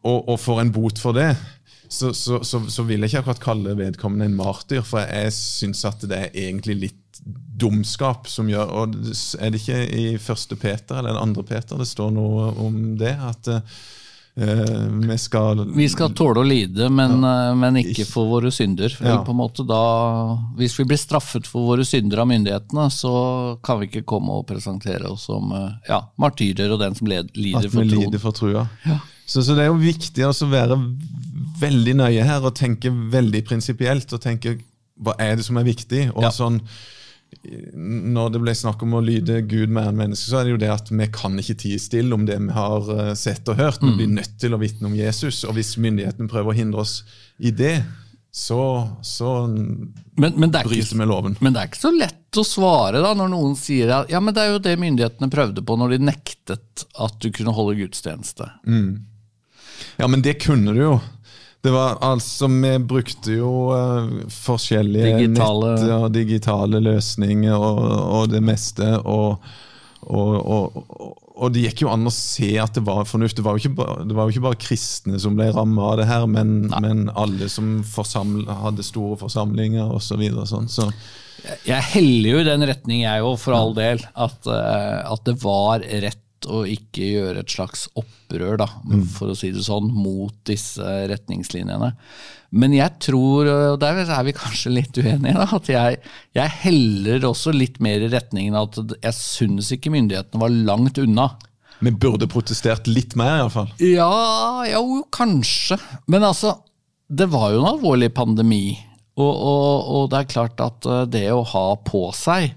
og, og får en bot for det, så, så, så, så vil jeg ikke akkurat kalle vedkommende en martyr, for jeg syns at det er egentlig litt dumskap som gjør og Er det ikke i første Peter eller andre Peter det står noe om det? At eh, vi skal Vi skal tåle å lide, men, eh, men ikke for våre synder. Ja. da, hvis vi blir straffet for våre synder av myndighetene, så kan vi ikke komme og presentere oss som eh, ja, martyrer og den som led, lider for troen. lider for trua. Så, så det er jo viktig å være veldig nøye her og tenke veldig prinsipielt. Og tenke hva er det som er viktig? Og Ja. sånn, Når det ble snakk om å lyde Gud mer enn menneske, så er det jo det at vi kan ikke tie stille om det vi har eh, sett og hørt. Vi blir nødt til å vitne om Jesus. Og hvis myndighetene prøver å hindre oss i det, så, så Men, men, det er bryter vi loven. men det er ikke så lett å svare da når noen sier at ja, men det er jo det myndighetene prøvde på når de nektet at du kunne holde gudstjeneste. Ja, men det kunne du jo. Det var altså, Vi brukte jo uh, forskjellige Digitale- nett og digitale løsninger og, og det meste. Og, og, og, det gikk jo an å se at det var fornuft. Det var jo ikke bare, det var jo ikke bare kristne som ble ramma av det her, men, men alle som hadde store forsamlinger osv. Så sånn. Så, Jeg heller jo i den retning, jeg òg, for all del. At, eh, at det var rett å ikke gjøre et slags opprør, da, for å si det sånn, mot disse retningslinjene. Men jeg tror, og der er vi kanskje litt uenige, da, at jeg, jeg heller også litt mer i retningen at jeg syns ikke myndighetene var langt unna. Men burde protestert litt mer, iallfall. Ja, jo, kanskje. Men altså, det var jo en alvorlig pandemi. Og, og, og det er klart at eh, det å ha på seg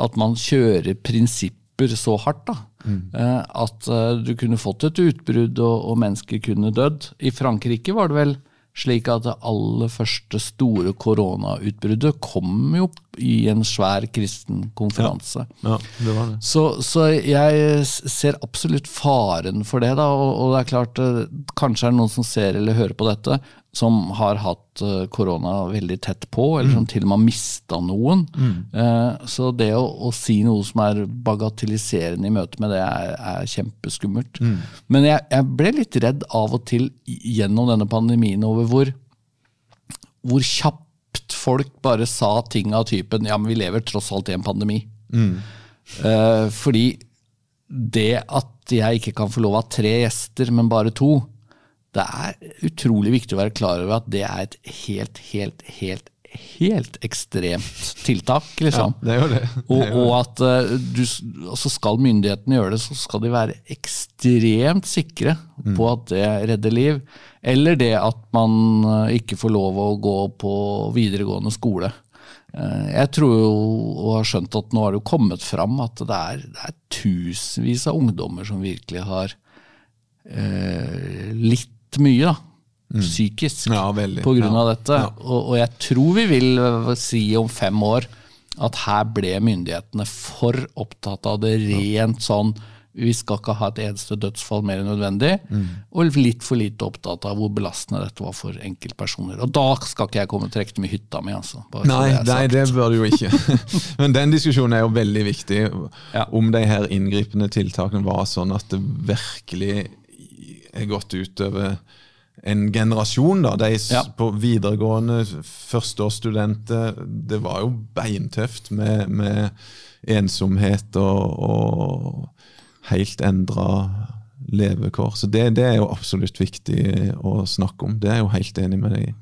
at man kjører prinsipper så hardt, da, eh, at eh, du kunne fått et utbrudd og, og mennesker kunne dødd. I Frankrike var det vel slik at det aller første store koronautbruddet kom jo i en svær kristen konferanse. Ja, det var det. Så, så jeg ser absolutt faren for det, da. Og, og det er klart, eh, kanskje er det noen som ser eller hører på dette, som har hatt eh, korona veldig tett på, eller som til og med har mista noen. Eh, Så det å, å si noe som er bagatelliserende i møte med det, er, er kjempeskummelt. Men jeg, jeg ble litt redd av og til gjennom denne pandemien over hvor hvor kjapt folk bare sa ting av typen ja, men vi lever tross alt i en pandemi. Eh, fordi det at jeg ikke kan få lov av tre gjester, men bare to, det er utrolig viktig å være klar over at det er et helt, helt, helt, helt ekstremt tiltak, liksom. Ja, Det gjør det. Og, og at eh, du, altså skal myndighetene gjøre det, så skal de være ekstremt sikre på at det redder liv. Eller det at man eh, ikke får lov å gå på videregående skole. Eh, Jeg tror jo, og har skjønt at nå har det jo kommet fram at det er, det er tusenvis av ungdommer som virkelig har eh, litt mye, da. Psykisk Ja, pga. Ja. dette. Og, og jeg tror vi vil si om fem år at her ble myndighetene for opptatt av det rent sånn vi skal ikke ha et eneste dødsfall mer enn nødvendig, og litt for lite opptatt av hvor belastende dette var for enkeltpersoner. Og da skal ikke jeg komme trekkende med hytta mi, altså. Nei, det nei, det bør du jo ikke. Men den diskusjonen er jo veldig viktig. Ja. Om de her inngripende tiltakene var sånn at det virkelig er gått utover en generasjon. da, De Ja. på videregående, førsteårsstudenter. Det var jo beintøft med, med ensomhet og, og helt endra levekår. Så det, det er jo absolutt viktig å snakke om. Det er jeg jo helt enig med deg i.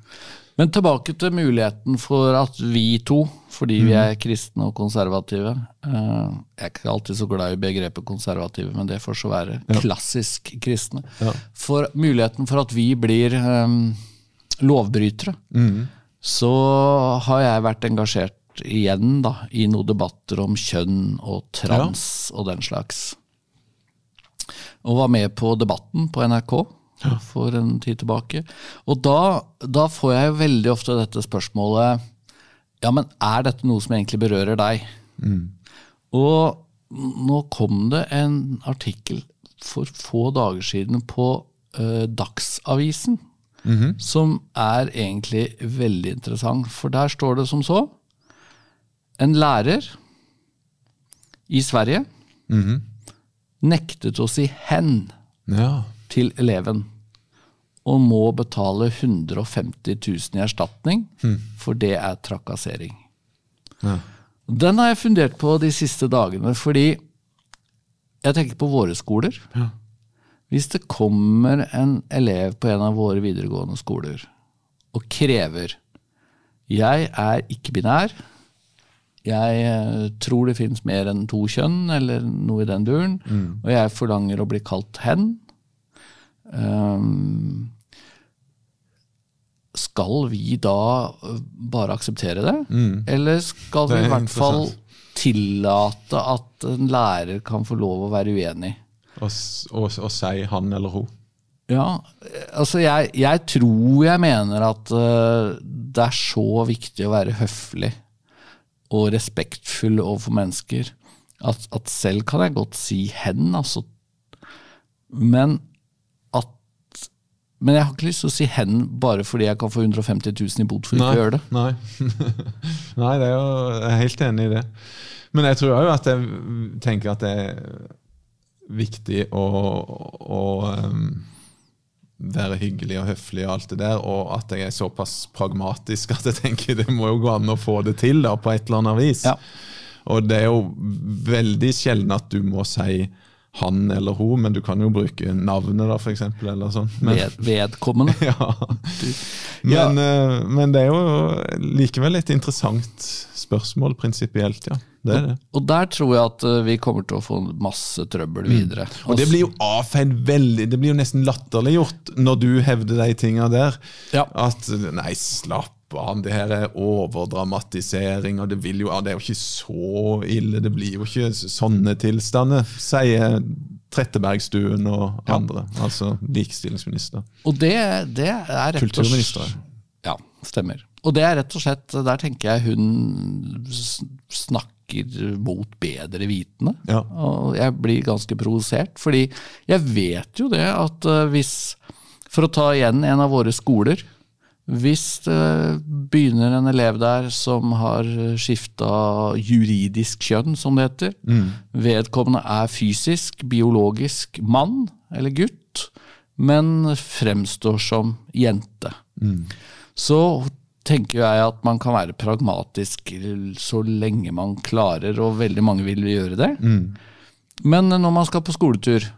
Men tilbake til muligheten for at vi to, fordi vi er kristne og konservative eh, Jeg er ikke alltid så glad i begrepet konservative, men det får så være. Klassisk kristne. Ja. For muligheten for at vi blir um, lovbrytere, så har jeg vært engasjert igjen da, i noen debatter om kjønn og trans og den slags. Og var med på Debatten på NRK for en tid tilbake. Og da, da får jeg jo veldig ofte dette spørsmålet Ja, men er dette noe som egentlig berører deg? Og nå kom det en artikkel for få dager siden på uh, Dagsavisen, som er egentlig veldig interessant. For der står det som så En lærer i Sverige nektet å si 'hen' Ja. Til eleven og må betale 150 000 i erstatning, for det er trakassering. Ja. Den har jeg fundert på de siste dagene, fordi jeg tenker på våre skoler. Hvis det kommer en elev på en av våre videregående skoler og krever Jeg er ikke-binær. Jeg eh, tror det finnes mer enn to kjønn, eller noe i den duren. Og jeg forlanger å bli kalt hen. Ehm, skal vi da øh, bare akseptere det? Eller skal vi i hvert fall tillate at en lærer kan få lov å være uenig? Og, og, og si han eller hun. Ja, altså jeg, jeg tror jeg mener at øh, det er så viktig å være høflig og respektfull overfor mennesker at, at selv kan jeg godt si hen, altså. Men Men jeg har ikke lyst til å si hen bare fordi jeg kan få 150 000 i bot for ikke å gjøre det. Nei, nei det er jo, jeg er helt enig i det. Men jeg tror òg at jeg tenker at det er viktig å, å um, være hyggelig og høflig og alt det der, og at jeg er såpass pragmatisk at jeg tenker det må jo gå an å få det til da, på et eller annet vis. Ja. Og det er jo veldig sjelden at du må si han eller hun, men du kan jo bruke navnet, da, eksempel, eller sånn. Ved, vedkommende. ja. Men, eh, men det er jo likevel et interessant spørsmål prinsipielt, ja. Det er det. Og der tror jeg at eh, vi kommer til å få masse trøbbel videre. Mm. Og det blir jo avfeid veldig Det blir jo nesten latterliggjort når du hevder de tinga der. Ja. At nei, slapp av, det her er overdramatisering, og det, vil jo, det er jo ikke så ille. Det blir jo ikke sånne tilstander, sier Trettebergstuen og andre. Altså likestillingsminister. Og det, det er rett og Kulturminister. Ja, stemmer. Og det er rett og slett, der tenker jeg hun snakker mot bedre vitende. Ja. Og jeg blir ganske provosert, fordi jeg vet jo det at eh, hvis For å ta igjen en av våre skoler. Hvis det begynner en elev der som har skifta juridisk kjønn, som det heter, vedkommende er fysisk, biologisk mann eller gutt, men fremstår som jente, så tenker jeg at man kan være pragmatisk så lenge man klarer, og veldig mange vil gjøre det. Men når man skal på skoletur,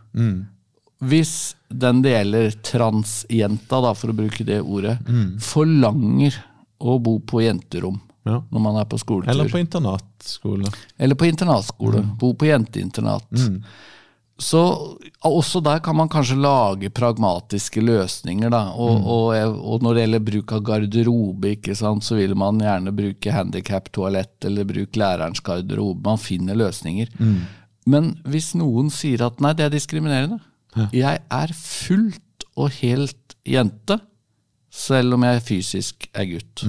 hvis den det gjelder transjenta, da, for å bruke det ordet, forlanger å bo på jenterom Ja. når man er på skoletur, Eller på internatskole. eller på internatskole, bo på jenteinternat. Så også der kan man kanskje lage pragmatiske løsninger. Da. Og, og, og når det gjelder bruk av garderobe, sant, så vil man gjerne bruke handikap-toalett eller bruke lærerens garderobe. Man finner løsninger. Men hvis noen sier at nei, det er diskriminerende Jeg er fullt og helt jente, selv om jeg fysisk er gutt.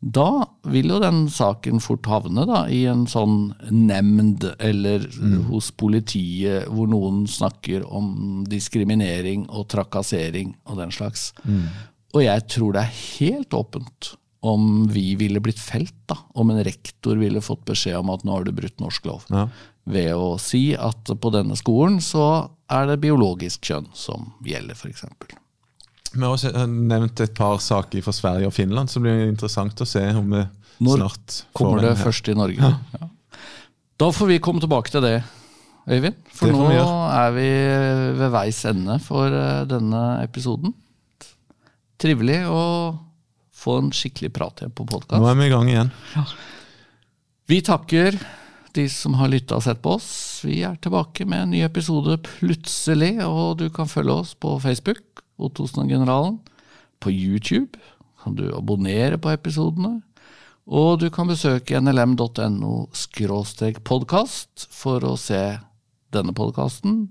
Da vil jo den saken fort havne da, i en sånn nemnd eller hos politiet, hvor noen snakker om diskriminering og trakassering og den slags. Og jeg tror det er helt åpent om vi ville blitt felt, da, om en rektor ville fått beskjed om at nå har du brutt norsk lov. Ja. Ved å si at på denne skolen så er det biologisk kjønn som gjelder, f.eks. Vi har også nevnt et par saker fra Sverige og Finland, så blir det interessant å se om vi Når snart får Kommer det her. først i Norge? Ja. Da får vi komme tilbake til det, Øyvind. For Det nå vi er vi ved veis ende for eh, denne episoden. Trivelig å få en skikkelig prat igjen på Nå er vi i gang igjen. Vi takker de som har lytta og sett på oss. Vi er tilbake med en ny episode plutselig, og du kan følge oss på Facebook, Ottosen og Generalen. På YouTube kan du abonnere på episodene. Og du kan besøke nlm.no podkast for å se denne podkasten.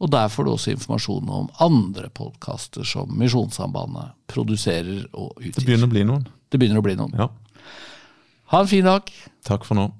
Og der får du også informasjon om andre podkaster som Misjonssambandet produserer og Det begynner å bli noen. Det begynner å bli noen. Ja. Ha en fin dag. Takk for nå.